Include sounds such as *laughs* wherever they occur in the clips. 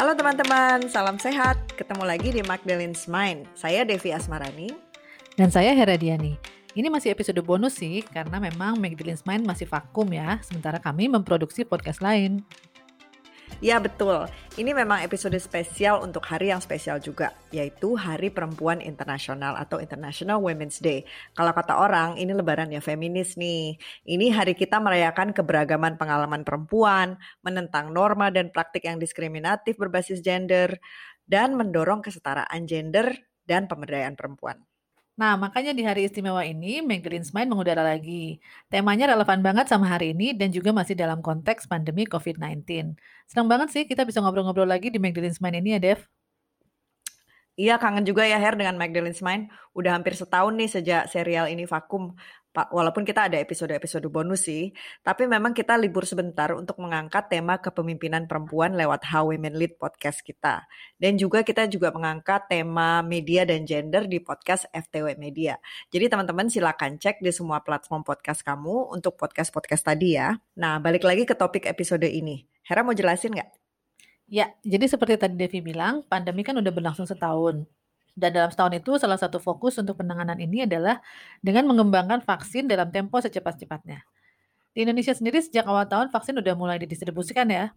Halo teman-teman, salam sehat. Ketemu lagi di Magdalene's Mind. Saya Devi Asmarani. Dan saya Hera Diani. Ini masih episode bonus sih, karena memang Magdalene's Mind masih vakum ya, sementara kami memproduksi podcast lain. Ya betul, ini memang episode spesial untuk hari yang spesial juga, yaitu Hari Perempuan Internasional atau International Women's Day. Kalau kata orang, ini lebaran ya feminis nih. Ini hari kita merayakan keberagaman pengalaman perempuan, menentang norma dan praktik yang diskriminatif berbasis gender, dan mendorong kesetaraan gender dan pemberdayaan perempuan. Nah, makanya di hari istimewa ini, Magdalene's Mind mengudara lagi. Temanya relevan banget sama hari ini dan juga masih dalam konteks pandemi COVID-19. Senang banget sih kita bisa ngobrol-ngobrol lagi di Magdalene's Mind ini ya, Dev. Iya, kangen juga ya Her dengan Magdalene's Mind. Udah hampir setahun nih sejak serial ini vakum. Pak, walaupun kita ada episode-episode bonus sih, tapi memang kita libur sebentar untuk mengangkat tema kepemimpinan perempuan lewat How Women Lead podcast kita. Dan juga kita juga mengangkat tema media dan gender di podcast FTW Media. Jadi teman-teman silakan cek di semua platform podcast kamu untuk podcast-podcast tadi ya. Nah, balik lagi ke topik episode ini. Hera mau jelasin nggak? Ya, jadi seperti tadi Devi bilang, pandemi kan udah berlangsung setahun. Dan dalam setahun itu salah satu fokus untuk penanganan ini adalah dengan mengembangkan vaksin dalam tempo secepat-cepatnya. Di Indonesia sendiri sejak awal tahun vaksin udah mulai didistribusikan ya.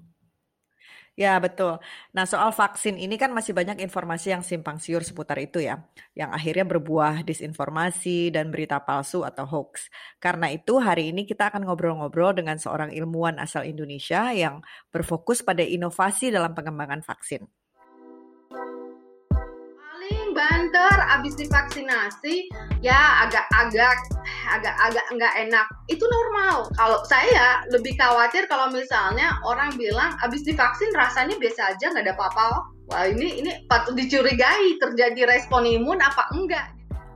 Ya, betul. Nah, soal vaksin ini kan masih banyak informasi yang simpang siur seputar itu ya, yang akhirnya berbuah disinformasi dan berita palsu atau hoax. Karena itu, hari ini kita akan ngobrol-ngobrol dengan seorang ilmuwan asal Indonesia yang berfokus pada inovasi dalam pengembangan vaksin banter abis divaksinasi ya agak-agak agak-agak nggak enak itu normal kalau saya lebih khawatir kalau misalnya orang bilang abis divaksin rasanya biasa aja nggak ada apa-apa wah ini ini patut dicurigai terjadi respon imun apa enggak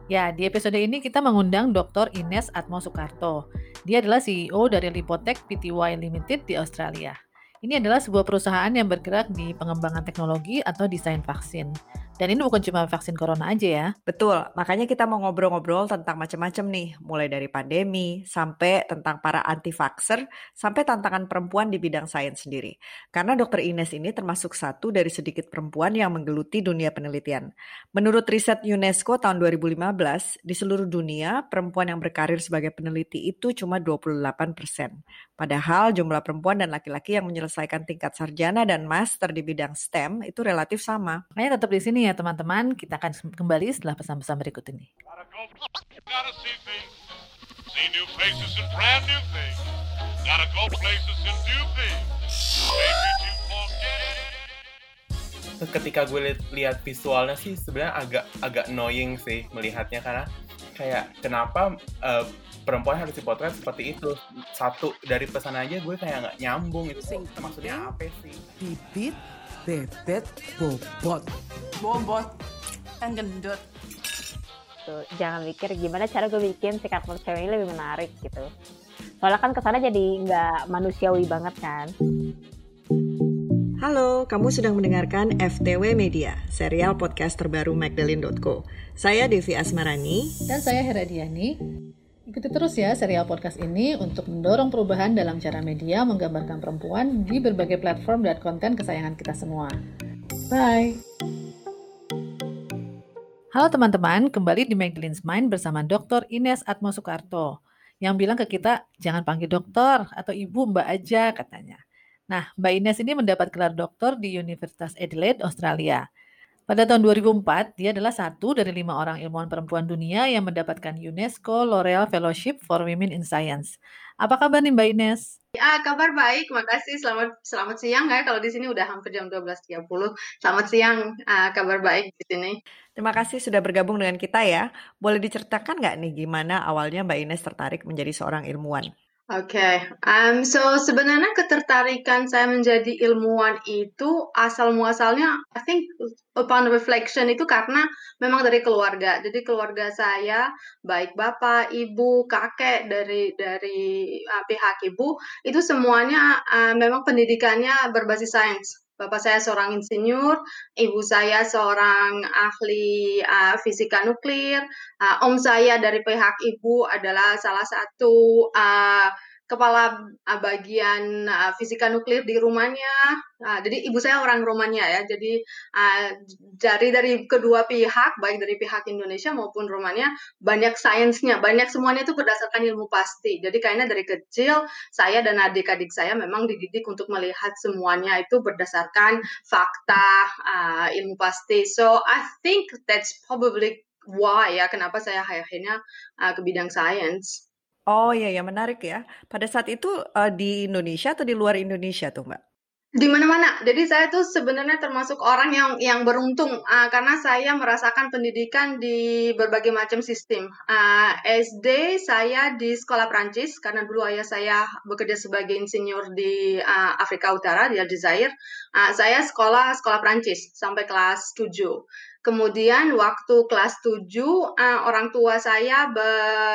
Ya, di episode ini kita mengundang Dr. Ines Atmo Soekarto. Dia adalah CEO dari Lipotech Pty Limited di Australia. Ini adalah sebuah perusahaan yang bergerak di pengembangan teknologi atau desain vaksin. Dan ini bukan cuma vaksin corona aja ya. Betul, makanya kita mau ngobrol-ngobrol tentang macam-macam nih, mulai dari pandemi, sampai tentang para anti-vaxxer, sampai tantangan perempuan di bidang sains sendiri. Karena dokter Ines ini termasuk satu dari sedikit perempuan yang menggeluti dunia penelitian. Menurut riset UNESCO tahun 2015, di seluruh dunia, perempuan yang berkarir sebagai peneliti itu cuma 28 persen. Padahal jumlah perempuan dan laki-laki yang menyelesaikan tingkat sarjana dan master di bidang STEM itu relatif sama. Makanya tetap di sini ya teman-teman, kita akan kembali setelah pesan-pesan berikut ini. Ketika gue lihat, lihat visualnya sih sebenarnya agak agak annoying sih melihatnya karena kayak kenapa uh, perempuan harus dipotret seperti itu. Satu dari pesan aja gue kayak nggak nyambung itu. Maksudnya apa sih? Bibit bebet bobot. Bobot. Yang gendut. Tuh jangan mikir gimana cara gue bikin si karakter cewek ini lebih menarik gitu. Soalnya kan ke sana jadi nggak manusiawi banget kan? Halo, kamu sedang mendengarkan FTW Media, serial podcast terbaru Magdalene.co. Saya Devi Asmarani. Dan saya Hera Diani. Ikuti terus ya serial podcast ini untuk mendorong perubahan dalam cara media menggambarkan perempuan di berbagai platform dan konten kesayangan kita semua. Bye! Halo teman-teman, kembali di Magdalene's Mind bersama Dr. Ines Atmo Soekarto yang bilang ke kita, jangan panggil dokter atau ibu mbak aja katanya. Nah, Mbak Ines ini mendapat gelar doktor di Universitas Adelaide, Australia. Pada tahun 2004, dia adalah satu dari lima orang ilmuwan perempuan dunia yang mendapatkan UNESCO L'Oreal Fellowship for Women in Science. Apa kabar nih Mbak Ines? Ya, kabar baik. Makasih. Selamat selamat siang ya. Kalau di sini udah hampir jam 12.30. Selamat siang. Uh, kabar baik di sini. Terima kasih sudah bergabung dengan kita ya. Boleh diceritakan nggak nih gimana awalnya Mbak Ines tertarik menjadi seorang ilmuwan? Oke, um, so sebenarnya ketertarikan saya menjadi ilmuwan itu asal muasalnya, I think upon reflection itu karena memang dari keluarga. Jadi keluarga saya, baik bapak, ibu, kakek dari dari uh, pihak ibu, itu semuanya uh, memang pendidikannya berbasis sains. Bapak saya seorang insinyur, ibu saya seorang ahli uh, fisika nuklir, uh, om saya dari pihak ibu adalah salah satu uh, kepala uh, bagian uh, fisika nuklir di Rumania. Uh, jadi ibu saya orang Rumania ya. Jadi uh, dari dari kedua pihak, baik dari pihak Indonesia maupun Rumania, banyak sainsnya, banyak semuanya itu berdasarkan ilmu pasti. Jadi kayaknya dari kecil saya dan adik-adik saya memang dididik untuk melihat semuanya itu berdasarkan fakta, uh, ilmu pasti. So I think that's probably why ya kenapa saya akhirnya uh, ke bidang sains. Oh iya ya menarik ya. Pada saat itu uh, di Indonesia atau di luar Indonesia tuh Mbak? Di mana-mana. Jadi saya tuh sebenarnya termasuk orang yang yang beruntung uh, karena saya merasakan pendidikan di berbagai macam sistem. Uh, SD saya di sekolah Prancis karena dulu ayah saya bekerja sebagai insinyur di uh, Afrika Utara di Aljazair. Uh, saya sekolah sekolah Prancis sampai kelas 7. Kemudian waktu kelas 7 uh, orang tua saya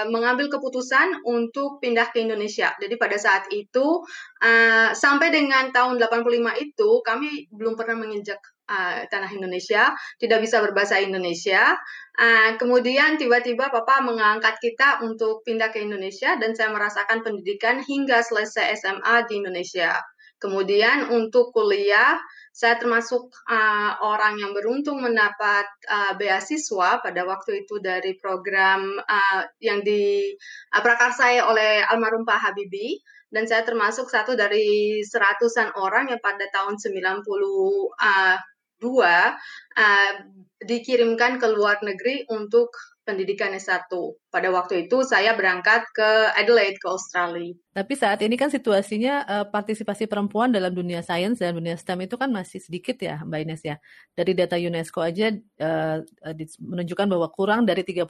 mengambil keputusan untuk pindah ke Indonesia. Jadi pada saat itu uh, sampai dengan tahun 85 itu kami belum pernah menginjak tanah Indonesia, tidak bisa berbahasa Indonesia. Kemudian tiba-tiba papa mengangkat kita untuk pindah ke Indonesia dan saya merasakan pendidikan hingga selesai SMA di Indonesia. Kemudian untuk kuliah saya termasuk uh, orang yang beruntung mendapat uh, beasiswa pada waktu itu dari program uh, yang di uh, prakarsai oleh almarhum Pak Habibie. Dan saya termasuk satu dari seratusan orang yang pada tahun 92 uh, uh, dikirimkan ke luar negeri untuk pendidikan S1. Pada waktu itu saya berangkat ke Adelaide ke Australia. Tapi saat ini kan situasinya uh, partisipasi perempuan dalam dunia sains dan dunia STEM itu kan masih sedikit ya Mbak Ines ya. Dari data UNESCO aja uh, menunjukkan bahwa kurang dari 30%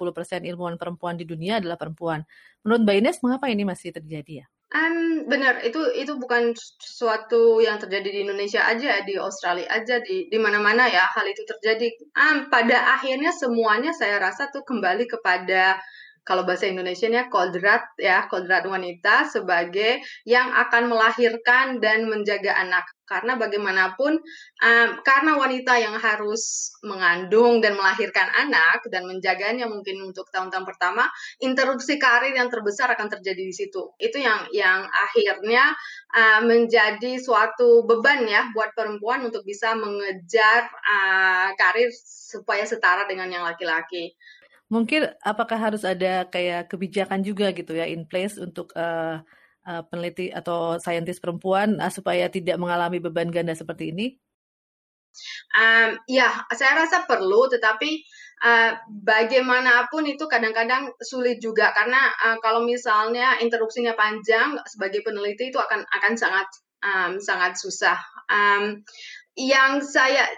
ilmuwan perempuan di dunia adalah perempuan. Menurut Mbak Ines mengapa ini masih terjadi ya? Um, benar, itu itu bukan suatu yang terjadi di Indonesia aja, di Australia aja, di di mana-mana ya hal itu terjadi. Um, pada akhirnya semuanya saya rasa tuh kembali kepada kalau bahasa Indonesia-nya kodrat ya, kodrat wanita sebagai yang akan melahirkan dan menjaga anak. Karena bagaimanapun, um, karena wanita yang harus mengandung dan melahirkan anak dan menjaganya mungkin untuk tahun-tahun pertama, interupsi karir yang terbesar akan terjadi di situ. Itu yang yang akhirnya uh, menjadi suatu beban ya buat perempuan untuk bisa mengejar uh, karir supaya setara dengan yang laki-laki mungkin apakah harus ada kayak kebijakan juga gitu ya in place untuk uh, uh, peneliti atau saintis perempuan uh, supaya tidak mengalami beban ganda seperti ini? Um, ya, saya rasa perlu, tetapi uh, bagaimanapun itu kadang-kadang sulit juga karena uh, kalau misalnya interupsinya panjang sebagai peneliti itu akan akan sangat um, sangat susah. Um, yang saya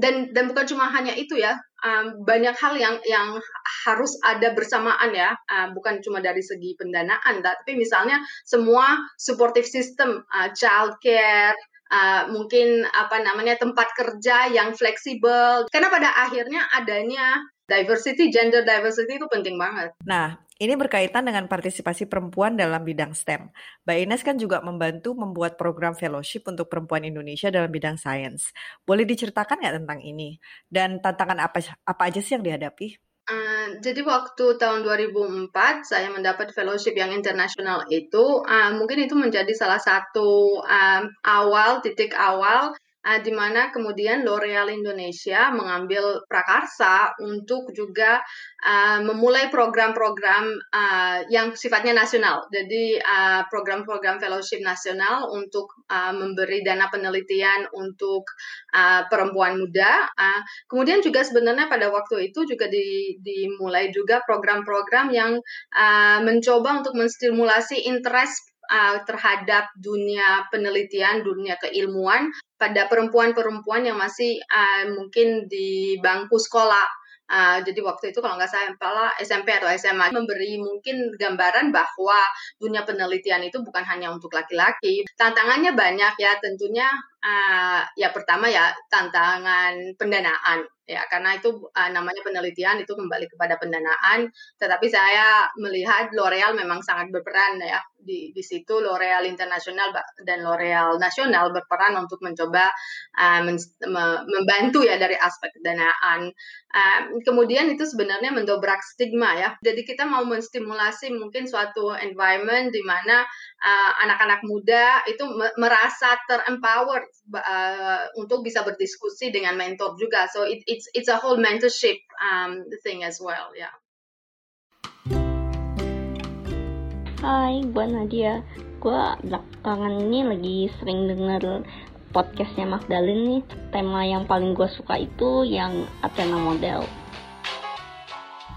dan dan bukan cuma hanya itu ya um, banyak hal yang yang harus ada bersamaan ya. Uh, bukan cuma dari segi pendanaan tapi misalnya semua supportive system uh, childcare uh, mungkin apa namanya tempat kerja yang fleksibel. Karena pada akhirnya adanya diversity gender diversity itu penting banget. Nah ini berkaitan dengan partisipasi perempuan dalam bidang STEM. Mbak Ines kan juga membantu membuat program fellowship untuk perempuan Indonesia dalam bidang sains. Boleh diceritakan nggak tentang ini? Dan tantangan apa, apa aja sih yang dihadapi? Uh, jadi waktu tahun 2004 saya mendapat fellowship yang internasional itu, uh, mungkin itu menjadi salah satu uh, awal titik awal uh, di mana kemudian L'Oreal Indonesia mengambil prakarsa untuk juga uh, memulai program-program uh, yang sifatnya nasional. Jadi program-program uh, fellowship nasional untuk uh, memberi dana penelitian untuk uh, perempuan muda. Uh, kemudian juga sebenarnya pada waktu itu juga di, dimulai juga program-program yang uh, mencoba untuk menstimulasi interest uh, terhadap dunia penelitian, dunia keilmuan pada perempuan-perempuan yang masih uh, mungkin di bangku sekolah. Uh, jadi waktu itu kalau nggak salah SMP atau SMA memberi mungkin gambaran bahwa dunia penelitian itu bukan hanya untuk laki-laki. Tantangannya banyak ya tentunya uh, ya pertama ya tantangan pendanaan ya karena itu uh, namanya penelitian itu kembali kepada pendanaan tetapi saya melihat L'Oreal memang sangat berperan ya di, di situ L'Oreal Internasional dan L'Oreal Nasional berperan untuk mencoba uh, men, me, membantu ya dari aspek danaan. Uh, kemudian itu sebenarnya mendobrak stigma ya. Jadi kita mau menstimulasi mungkin suatu environment di mana uh, anak-anak muda itu merasa terempowered uh, untuk bisa berdiskusi dengan mentor juga. So it, it's it's a whole mentorship um, thing as well, ya. Yeah. Hai, gue Nadia. Gue belakangan ini lagi sering denger podcastnya Magdalene nih. Tema yang paling gue suka itu yang Athena Model.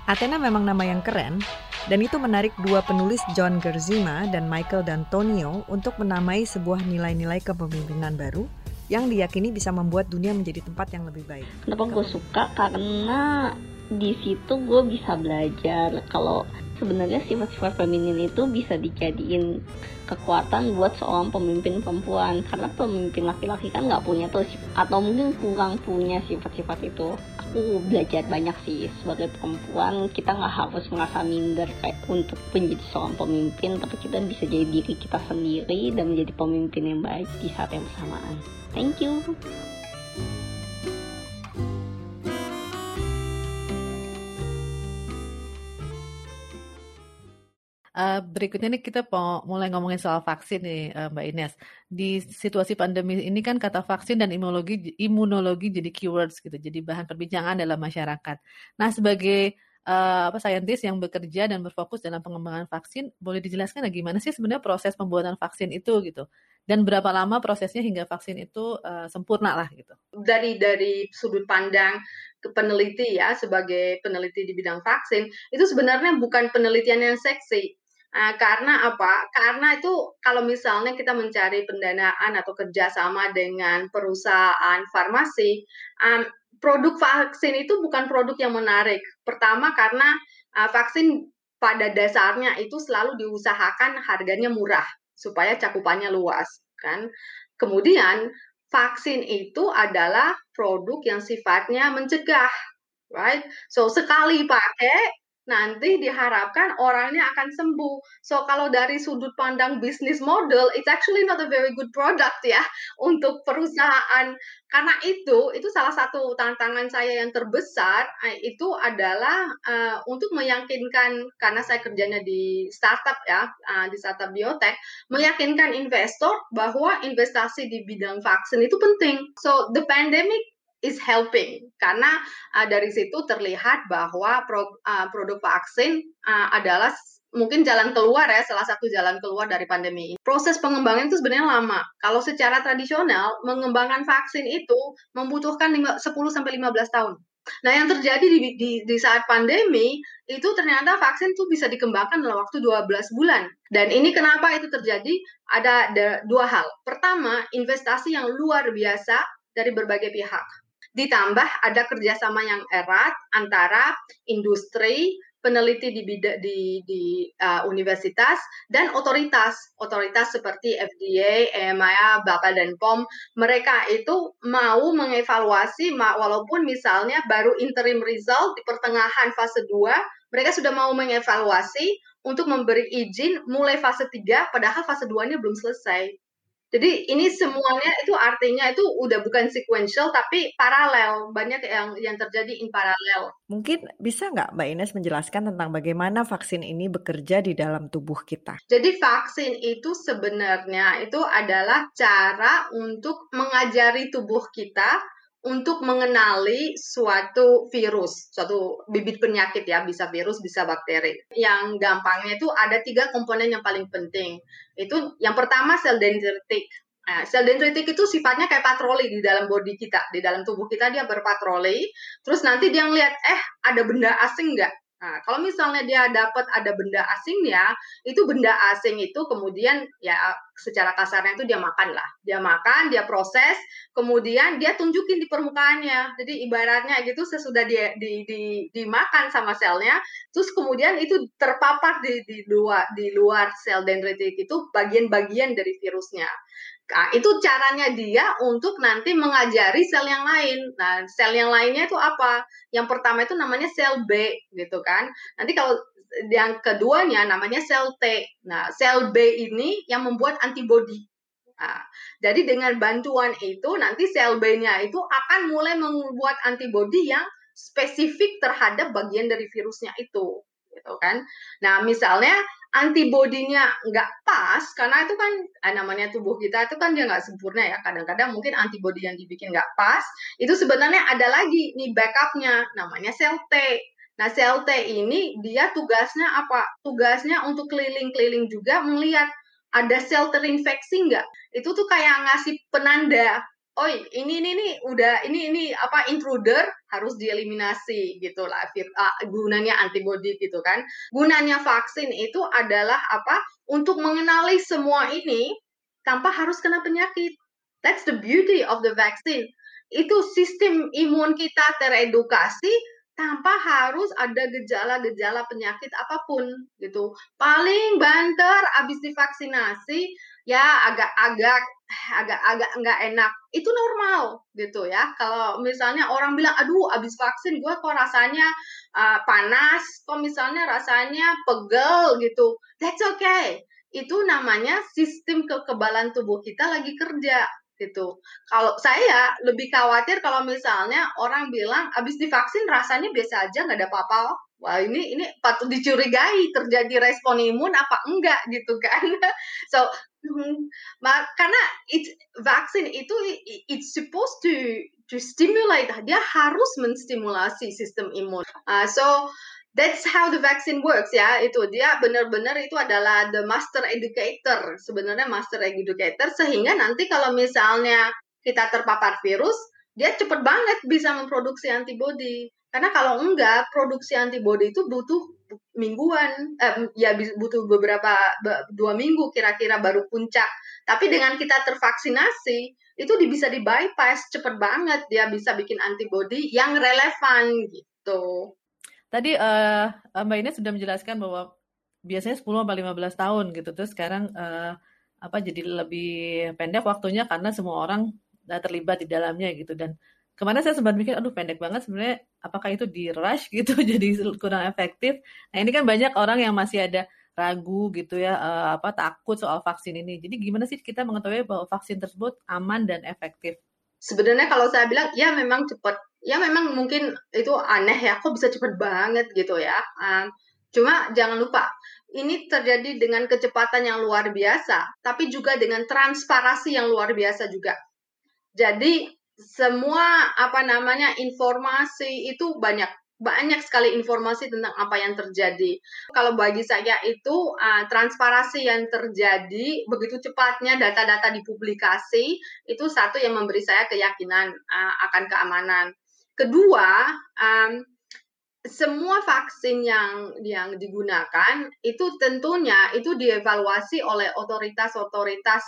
Athena memang nama yang keren, dan itu menarik dua penulis John Gerzima dan Michael D'Antonio untuk menamai sebuah nilai-nilai kepemimpinan baru yang diyakini bisa membuat dunia menjadi tempat yang lebih baik. Kenapa gue suka? Karena di situ gue bisa belajar kalau sebenarnya sifat-sifat feminin itu bisa dijadiin kekuatan buat seorang pemimpin perempuan. Karena pemimpin laki-laki kan nggak punya tuh atau mungkin kurang punya sifat-sifat itu. Aku belajar banyak sih sebagai perempuan. Kita nggak harus merasa minder kayak untuk menjadi seorang pemimpin tapi kita bisa jadi diri kita sendiri dan menjadi pemimpin yang baik di saat yang bersamaan. Thank you Uh, berikutnya nih kita mau mulai ngomongin soal vaksin nih uh, Mbak Ines. Di situasi pandemi ini kan kata vaksin dan imunologi imunologi jadi keywords gitu, jadi bahan perbincangan dalam masyarakat. Nah, sebagai uh, apa saintis yang bekerja dan berfokus dalam pengembangan vaksin, boleh dijelaskan gimana sih sebenarnya proses pembuatan vaksin itu gitu? Dan berapa lama prosesnya hingga vaksin itu uh, sempurna lah gitu? Dari dari sudut pandang peneliti ya sebagai peneliti di bidang vaksin itu sebenarnya bukan penelitian yang seksi Uh, karena apa? Karena itu kalau misalnya kita mencari pendanaan atau kerjasama dengan perusahaan farmasi, um, produk vaksin itu bukan produk yang menarik. Pertama karena uh, vaksin pada dasarnya itu selalu diusahakan harganya murah supaya cakupannya luas, kan? Kemudian vaksin itu adalah produk yang sifatnya mencegah, right? So sekali pakai nanti diharapkan orangnya akan sembuh. So kalau dari sudut pandang bisnis model, it's actually not a very good product ya untuk perusahaan. Karena itu, itu salah satu tantangan saya yang terbesar eh, itu adalah uh, untuk meyakinkan karena saya kerjanya di startup ya, uh, di startup biotech, meyakinkan investor bahwa investasi di bidang vaksin itu penting. So the pandemic is helping karena uh, dari situ terlihat bahwa pro, uh, produk vaksin uh, adalah mungkin jalan keluar ya salah satu jalan keluar dari pandemi ini. Proses pengembangan itu sebenarnya lama. Kalau secara tradisional mengembangkan vaksin itu membutuhkan 10 sampai 15 tahun. Nah, yang terjadi di, di, di saat pandemi itu ternyata vaksin itu bisa dikembangkan dalam waktu 12 bulan. Dan ini kenapa itu terjadi? Ada dua hal. Pertama, investasi yang luar biasa dari berbagai pihak ditambah ada kerjasama yang erat antara industri, peneliti di di, di uh, universitas dan otoritas. Otoritas seperti FDA, EMA, Bapak dan POM. Mereka itu mau mengevaluasi walaupun misalnya baru interim result di pertengahan fase 2 mereka sudah mau mengevaluasi untuk memberi izin mulai fase 3 padahal fase 2-nya belum selesai jadi ini semuanya itu artinya itu udah bukan sequential tapi paralel. Banyak yang yang terjadi in paralel. Mungkin bisa nggak Mbak Ines menjelaskan tentang bagaimana vaksin ini bekerja di dalam tubuh kita? Jadi vaksin itu sebenarnya itu adalah cara untuk mengajari tubuh kita untuk mengenali suatu virus, suatu bibit penyakit ya, bisa virus, bisa bakteri. Yang gampangnya itu ada tiga komponen yang paling penting. Itu yang pertama sel dendritik. Nah, sel dendritik itu sifatnya kayak patroli di dalam body kita, di dalam tubuh kita dia berpatroli. Terus nanti dia ngeliat, eh ada benda asing nggak? Nah, kalau misalnya dia dapat ada benda asingnya, itu benda asing itu kemudian ya secara kasarnya itu dia makan lah. Dia makan, dia proses, kemudian dia tunjukin di permukaannya. Jadi ibaratnya gitu sesudah dia di, di, dimakan sama selnya, terus kemudian itu terpapar di, di luar di luar sel dendritik itu bagian-bagian dari virusnya. Nah, itu caranya dia untuk nanti mengajari sel yang lain. Nah, sel yang lainnya itu apa? Yang pertama itu namanya sel B, gitu kan. Nanti kalau yang keduanya namanya sel T. Nah, sel B ini yang membuat antibodi. Nah, jadi dengan bantuan itu nanti sel B-nya itu akan mulai membuat antibodi yang spesifik terhadap bagian dari virusnya itu, gitu kan? Nah, misalnya antibodinya nggak pas karena itu kan eh, namanya tubuh kita itu kan dia nggak sempurna ya kadang-kadang mungkin antibodi yang dibikin nggak pas itu sebenarnya ada lagi nih backupnya namanya sel T nah sel T ini dia tugasnya apa? Tugasnya untuk keliling-keliling juga melihat ada sel terinfeksi nggak? Itu tuh kayak ngasih penanda oh ini ini ini udah ini ini apa intruder harus dieliminasi gitu lah. Uh, gunanya antibody gitu kan. Gunanya vaksin itu adalah apa? Untuk mengenali semua ini tanpa harus kena penyakit. That's the beauty of the vaccine. Itu sistem imun kita teredukasi tanpa harus ada gejala-gejala penyakit apa pun gitu. Paling banter abis divaksinasi ya agak-agak agak-agak nggak enak. Itu normal gitu ya. Kalau misalnya orang bilang aduh abis vaksin gue kok rasanya uh, panas kok misalnya rasanya pegel gitu. That's okay. Itu namanya sistem kekebalan tubuh kita lagi kerja gitu. Kalau saya lebih khawatir kalau misalnya orang bilang abis divaksin rasanya biasa aja nggak ada apa-apa. Wah ini ini patut dicurigai terjadi respon imun apa enggak gitu kan? *laughs* so hmm, karena it, vaksin itu it's supposed to to stimulate dia harus menstimulasi sistem imun. Uh, so that's how the vaccine works ya. Itu dia benar-benar itu adalah the master educator sebenarnya master educator sehingga nanti kalau misalnya kita terpapar virus dia cepat banget bisa memproduksi antibody. Karena kalau enggak produksi antibody itu butuh mingguan eh, ya butuh beberapa dua minggu kira-kira baru puncak. Tapi dengan kita tervaksinasi itu bisa di bypass cepet banget dia bisa bikin antibody yang relevan gitu Tadi uh, Mbak Ines sudah menjelaskan bahwa biasanya 10 sampai 15 tahun gitu. Terus sekarang uh, apa jadi lebih pendek waktunya karena semua orang terlibat di dalamnya gitu. Dan ke mana saya sempat mikir aduh pendek banget sebenarnya apakah itu di rush *laughs* gitu jadi kurang efektif? Nah ini kan banyak orang yang masih ada ragu gitu ya uh, apa takut soal vaksin ini. Jadi gimana sih kita mengetahui bahwa vaksin tersebut aman dan efektif? Sebenarnya kalau saya bilang ya memang cepat ya memang mungkin itu aneh ya kok bisa cepet banget gitu ya um, cuma jangan lupa ini terjadi dengan kecepatan yang luar biasa tapi juga dengan transparasi yang luar biasa juga jadi semua apa namanya informasi itu banyak banyak sekali informasi tentang apa yang terjadi. Kalau bagi saya itu uh, transparansi yang terjadi begitu cepatnya data-data dipublikasi itu satu yang memberi saya keyakinan uh, akan keamanan. Kedua, um, semua vaksin yang yang digunakan itu tentunya itu dievaluasi oleh otoritas-otoritas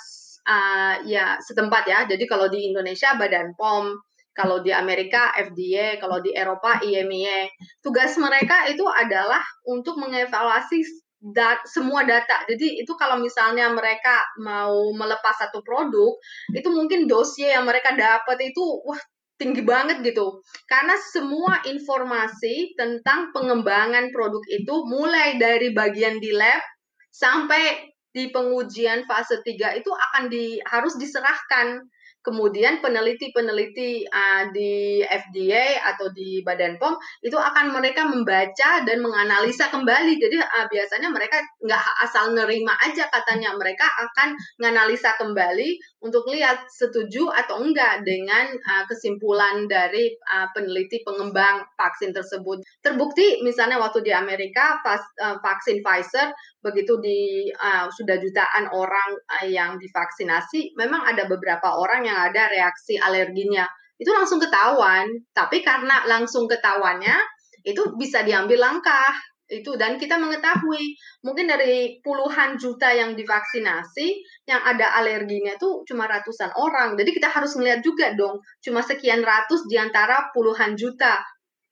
uh, ya setempat ya. Jadi kalau di Indonesia Badan POM, kalau di Amerika FDA, kalau di Eropa IMEA. Tugas mereka itu adalah untuk mengevaluasi dat semua data. Jadi itu kalau misalnya mereka mau melepas satu produk, itu mungkin dossier yang mereka dapat itu wah tinggi banget gitu. Karena semua informasi tentang pengembangan produk itu mulai dari bagian di lab sampai di pengujian fase 3 itu akan di harus diserahkan kemudian peneliti-peneliti uh, di FDA atau di Badan POM itu akan mereka membaca dan menganalisa kembali. Jadi uh, biasanya mereka nggak asal nerima aja katanya, mereka akan menganalisa kembali untuk lihat setuju atau enggak dengan uh, kesimpulan dari uh, peneliti pengembang vaksin tersebut. Terbukti misalnya waktu di Amerika pas, uh, vaksin Pfizer begitu di uh, sudah jutaan orang uh, yang divaksinasi, memang ada beberapa orang yang ada reaksi alerginya. Itu langsung ketahuan, tapi karena langsung ketahuannya, itu bisa diambil langkah. Itu dan kita mengetahui mungkin dari puluhan juta yang divaksinasi yang ada alerginya itu cuma ratusan orang. Jadi kita harus melihat juga dong cuma sekian ratus di antara puluhan juta.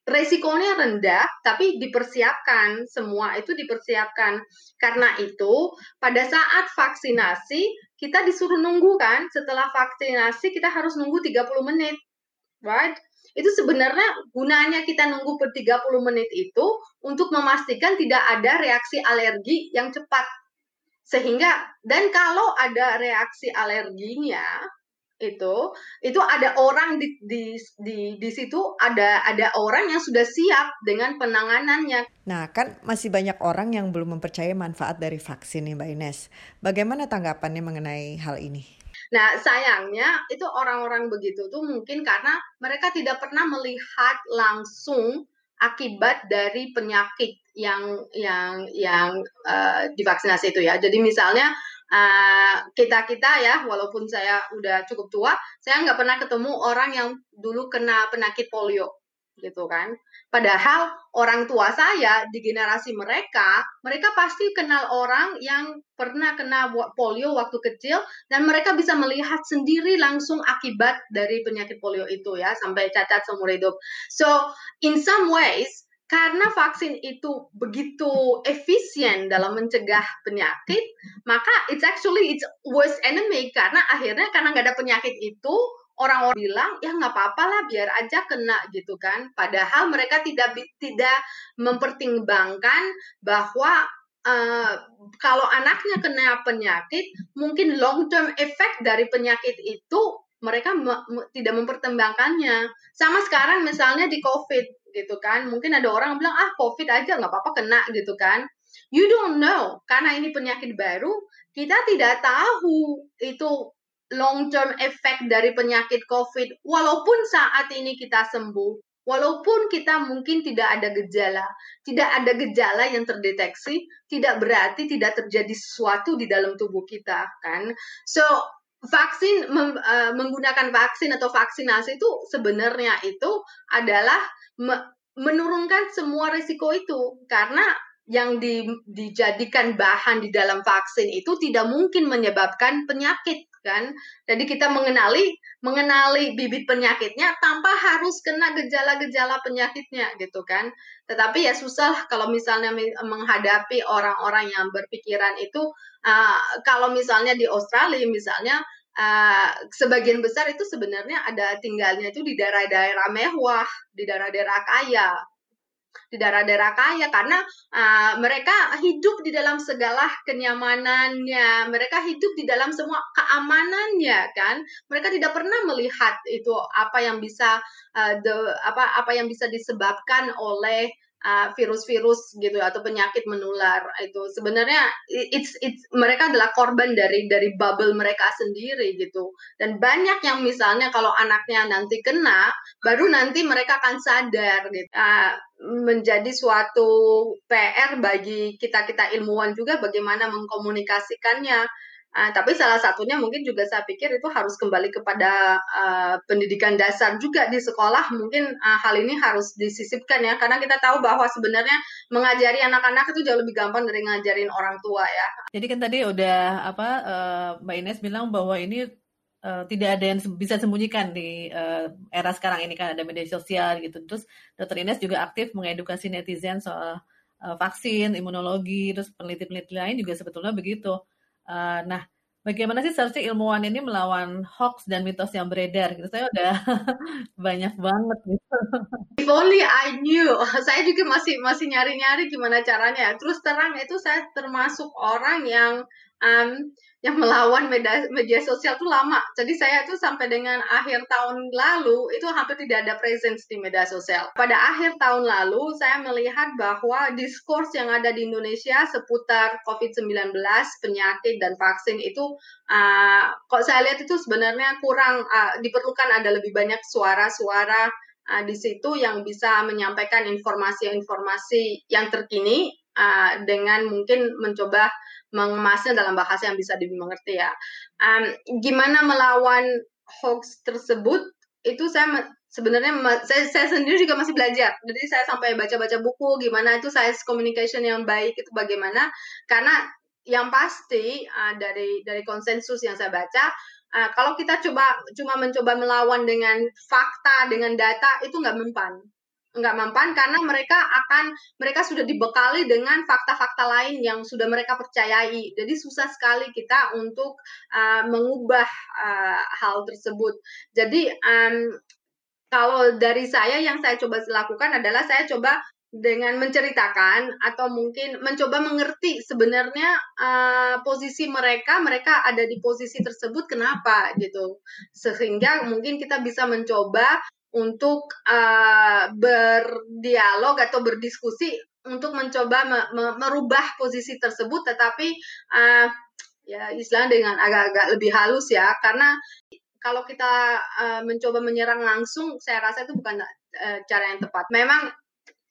Resikonya rendah tapi dipersiapkan. Semua itu dipersiapkan. Karena itu pada saat vaksinasi kita disuruh nunggu kan setelah vaksinasi kita harus nunggu 30 menit right itu sebenarnya gunanya kita nunggu per 30 menit itu untuk memastikan tidak ada reaksi alergi yang cepat. Sehingga dan kalau ada reaksi alerginya itu itu ada orang di di di, di situ ada ada orang yang sudah siap dengan penanganannya. Nah, kan masih banyak orang yang belum mempercayai manfaat dari vaksin nih Mbak Ines. Bagaimana tanggapannya mengenai hal ini? Nah, sayangnya itu orang-orang begitu tuh mungkin karena mereka tidak pernah melihat langsung akibat dari penyakit yang yang yang uh, divaksinasi itu ya. Jadi misalnya uh, kita kita ya, walaupun saya udah cukup tua, saya nggak pernah ketemu orang yang dulu kena penyakit polio gitu kan. Padahal orang tua saya di generasi mereka, mereka pasti kenal orang yang pernah kena polio waktu kecil dan mereka bisa melihat sendiri langsung akibat dari penyakit polio itu ya sampai cacat seumur hidup. So in some ways karena vaksin itu begitu efisien dalam mencegah penyakit, maka it's actually it's worst enemy karena akhirnya karena nggak ada penyakit itu orang-orang bilang ya nggak apa-apa lah biar aja kena gitu kan. Padahal mereka tidak tidak mempertimbangkan bahwa uh, kalau anaknya kena penyakit, mungkin long term effect dari penyakit itu mereka me tidak mempertimbangkannya. Sama sekarang misalnya di COVID gitu kan. Mungkin ada orang bilang ah COVID aja nggak apa-apa kena gitu kan. You don't know karena ini penyakit baru kita tidak tahu itu long term effect dari penyakit COVID walaupun saat ini kita sembuh Walaupun kita mungkin tidak ada gejala, tidak ada gejala yang terdeteksi, tidak berarti tidak terjadi sesuatu di dalam tubuh kita, kan? So, vaksin uh, menggunakan vaksin atau vaksinasi itu sebenarnya itu adalah me menurunkan semua risiko itu karena yang di, dijadikan bahan di dalam vaksin itu tidak mungkin menyebabkan penyakit kan. Jadi kita mengenali mengenali bibit penyakitnya tanpa harus kena gejala-gejala penyakitnya gitu kan. Tetapi ya susah kalau misalnya menghadapi orang-orang yang berpikiran itu uh, kalau misalnya di Australia misalnya uh, sebagian besar itu sebenarnya ada tinggalnya itu di daerah-daerah mewah, di daerah-daerah kaya, di daerah-daerah kaya karena uh, mereka hidup di dalam segala kenyamanannya, mereka hidup di dalam semua keamanannya kan. Mereka tidak pernah melihat itu apa yang bisa uh, the, apa apa yang bisa disebabkan oleh virus-virus uh, gitu atau penyakit menular itu. Sebenarnya it's it's mereka adalah korban dari dari bubble mereka sendiri gitu. Dan banyak yang misalnya kalau anaknya nanti kena baru nanti mereka akan sadar gitu. Uh, menjadi suatu PR bagi kita kita ilmuwan juga bagaimana mengkomunikasikannya Uh, tapi salah satunya mungkin juga saya pikir itu harus kembali kepada uh, pendidikan dasar juga di sekolah. Mungkin uh, hal ini harus disisipkan ya, karena kita tahu bahwa sebenarnya mengajari anak-anak itu jauh lebih gampang dari ngajarin orang tua ya. Jadi kan tadi udah apa uh, Mbak Ines bilang bahwa ini uh, tidak ada yang bisa sembunyikan di uh, era sekarang ini kan ada media sosial gitu. Terus Dr. Ines juga aktif mengedukasi netizen soal uh, vaksin, imunologi, terus peneliti-peneliti lain juga sebetulnya begitu Uh, nah, bagaimana sih seharusnya ilmuwan ini melawan hoax dan mitos yang beredar? Gitu. Saya udah *laughs* banyak banget gitu. If only I knew. *laughs* Saya juga masih masih nyari-nyari gimana caranya. Terus terang itu saya termasuk orang yang um, yang melawan media, media sosial itu lama. Jadi saya itu sampai dengan akhir tahun lalu itu hampir tidak ada presence di media sosial. Pada akhir tahun lalu saya melihat bahwa diskurs yang ada di Indonesia seputar COVID-19, penyakit dan vaksin itu uh, kok saya lihat itu sebenarnya kurang uh, diperlukan ada lebih banyak suara-suara uh, di situ yang bisa menyampaikan informasi-informasi yang terkini uh, dengan mungkin mencoba mengemasnya dalam bahasa yang bisa dimengerti ya. Um, gimana melawan hoax tersebut itu saya sebenarnya saya, saya sendiri juga masih belajar. Jadi saya sampai baca-baca buku gimana itu science communication yang baik itu bagaimana karena yang pasti uh, dari dari konsensus yang saya baca uh, kalau kita coba cuma mencoba melawan dengan fakta dengan data itu nggak mempan nggak mempan karena mereka akan mereka sudah dibekali dengan fakta-fakta lain yang sudah mereka percayai. Jadi susah sekali kita untuk uh, mengubah uh, hal tersebut. Jadi um, kalau dari saya yang saya coba lakukan adalah saya coba dengan menceritakan atau mungkin mencoba mengerti sebenarnya uh, posisi mereka mereka ada di posisi tersebut kenapa gitu sehingga mungkin kita bisa mencoba untuk uh, berdialog atau berdiskusi untuk mencoba me me merubah posisi tersebut. Tetapi uh, ya istilah dengan agak-agak lebih halus ya. Karena kalau kita uh, mencoba menyerang langsung saya rasa itu bukan uh, cara yang tepat. Memang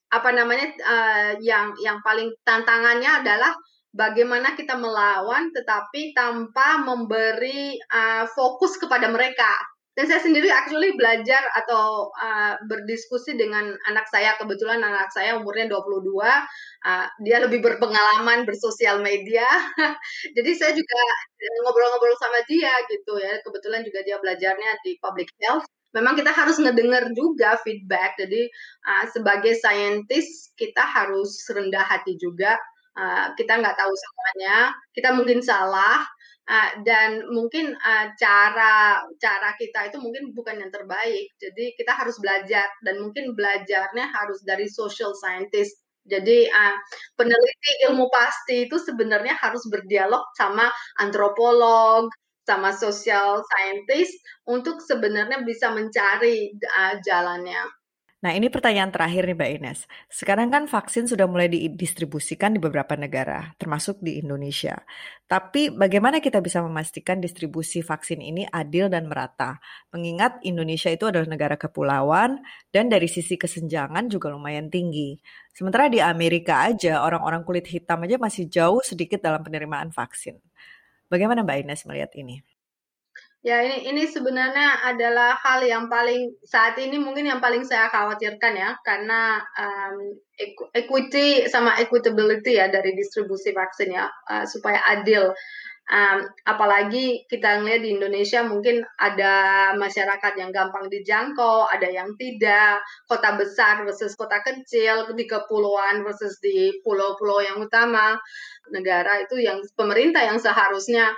apa namanya uh, yang yang paling tantangannya adalah bagaimana kita melawan tetapi tanpa memberi uh, fokus kepada mereka dan saya sendiri actually belajar atau uh, berdiskusi dengan anak saya. Kebetulan anak saya umurnya 22 uh, dia lebih berpengalaman bersosial media. *laughs* Jadi saya juga ngobrol-ngobrol sama dia gitu ya. Kebetulan juga dia belajarnya di public health. Memang kita harus ngedenger juga feedback. Jadi uh, sebagai saintis kita harus rendah hati juga. Uh, kita nggak tahu semuanya, kita mungkin salah, uh, dan mungkin uh, cara cara kita itu mungkin bukan yang terbaik. Jadi kita harus belajar dan mungkin belajarnya harus dari social scientist. Jadi uh, peneliti ilmu pasti itu sebenarnya harus berdialog sama antropolog, sama social scientist untuk sebenarnya bisa mencari uh, jalannya. Nah, ini pertanyaan terakhir nih Mbak Ines. Sekarang kan vaksin sudah mulai didistribusikan di beberapa negara, termasuk di Indonesia. Tapi bagaimana kita bisa memastikan distribusi vaksin ini adil dan merata? Mengingat Indonesia itu adalah negara kepulauan dan dari sisi kesenjangan juga lumayan tinggi. Sementara di Amerika aja orang-orang kulit hitam aja masih jauh sedikit dalam penerimaan vaksin. Bagaimana Mbak Ines melihat ini? Ya, ini ini sebenarnya adalah hal yang paling saat ini mungkin yang paling saya khawatirkan ya, karena um, equity sama equitability ya dari distribusi vaksin ya, uh, supaya adil. Um, apalagi kita ngelihat di Indonesia mungkin ada masyarakat yang gampang dijangkau, ada yang tidak, kota besar versus kota kecil, di kepulauan versus di pulau-pulau yang utama negara itu yang pemerintah yang seharusnya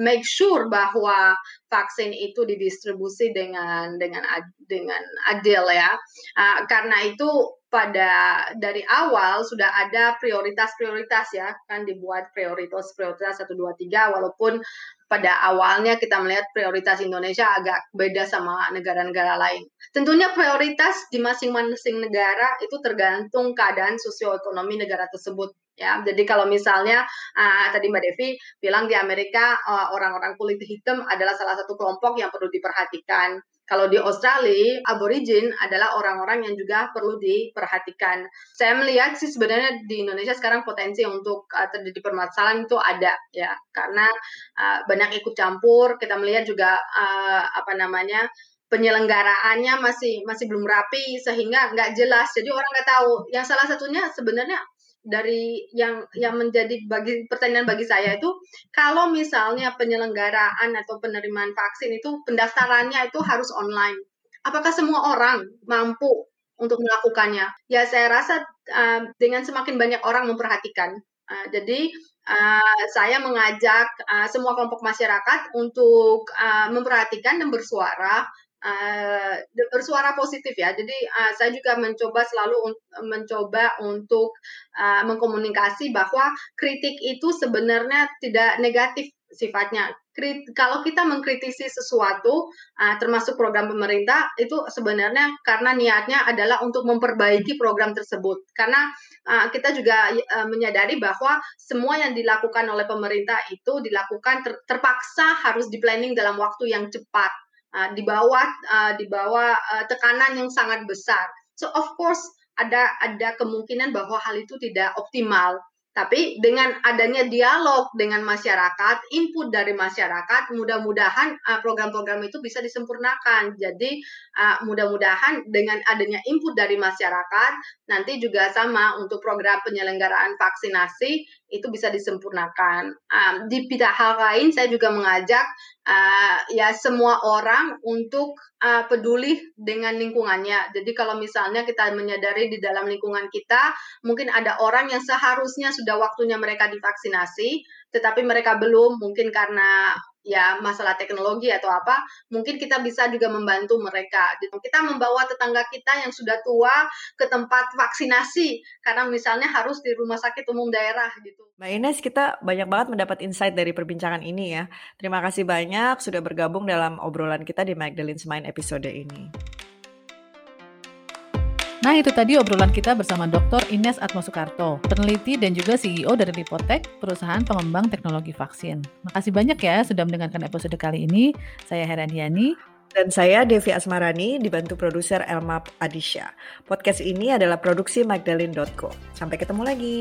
make sure bahwa vaksin itu didistribusi dengan dengan dengan adil ya. Uh, karena itu pada dari awal sudah ada prioritas-prioritas ya kan dibuat prioritas-prioritas 1 2 3 walaupun pada awalnya kita melihat prioritas Indonesia agak beda sama negara-negara lain. Tentunya prioritas di masing-masing negara itu tergantung keadaan sosioekonomi negara tersebut ya. Jadi kalau misalnya uh, tadi Mbak Devi bilang di Amerika orang orang-orang kulit hitam adalah salah satu kelompok yang perlu diperhatikan. Kalau di Australia, aborigin adalah orang-orang yang juga perlu diperhatikan. Saya melihat sih sebenarnya di Indonesia sekarang potensi untuk uh, terjadi permasalahan itu ada ya, karena uh, banyak ikut campur. Kita melihat juga uh, apa namanya penyelenggaraannya masih masih belum rapi sehingga nggak jelas. Jadi orang nggak tahu. Yang salah satunya sebenarnya dari yang yang menjadi bagi pertanyaan bagi saya itu kalau misalnya penyelenggaraan atau penerimaan vaksin itu pendaftarannya itu harus online apakah semua orang mampu untuk melakukannya? Ya saya rasa uh, dengan semakin banyak orang memperhatikan. Uh, jadi uh, saya mengajak uh, semua kelompok masyarakat untuk uh, memperhatikan dan bersuara uh, bersuara positif ya. Jadi uh, saya juga mencoba selalu un mencoba untuk uh, mengkomunikasi bahwa kritik itu sebenarnya tidak negatif sifatnya. Krit kalau kita mengkritisi sesuatu, uh, termasuk program pemerintah, itu sebenarnya karena niatnya adalah untuk memperbaiki program tersebut. Karena uh, kita juga uh, menyadari bahwa semua yang dilakukan oleh pemerintah itu dilakukan ter terpaksa harus di planning dalam waktu yang cepat uh, di bawah uh, di bawah uh, tekanan yang sangat besar. So of course ada ada kemungkinan bahwa hal itu tidak optimal. Tapi dengan adanya dialog dengan masyarakat, input dari masyarakat, mudah-mudahan program-program itu bisa disempurnakan. Jadi mudah-mudahan dengan adanya input dari masyarakat, nanti juga sama untuk program penyelenggaraan vaksinasi itu bisa disempurnakan. di pihak hal lain, saya juga mengajak uh, ya semua orang untuk uh, peduli dengan lingkungannya. Jadi kalau misalnya kita menyadari di dalam lingkungan kita mungkin ada orang yang seharusnya sudah waktunya mereka divaksinasi, tetapi mereka belum mungkin karena ya masalah teknologi atau apa, mungkin kita bisa juga membantu mereka. Gitu. Kita membawa tetangga kita yang sudah tua ke tempat vaksinasi karena misalnya harus di rumah sakit umum daerah gitu. Mbak Ines, kita banyak banget mendapat insight dari perbincangan ini ya. Terima kasih banyak sudah bergabung dalam obrolan kita di Magdalene's Mind episode ini. Nah itu tadi obrolan kita bersama Dr. Ines Atmo Soekarto, peneliti dan juga CEO dari Lipotek, perusahaan pengembang teknologi vaksin. Makasih banyak ya sudah mendengarkan episode kali ini. Saya Heraniani. Dan saya Devi Asmarani, dibantu produser Elma Adisha. Podcast ini adalah produksi Magdalene.co. Sampai ketemu lagi.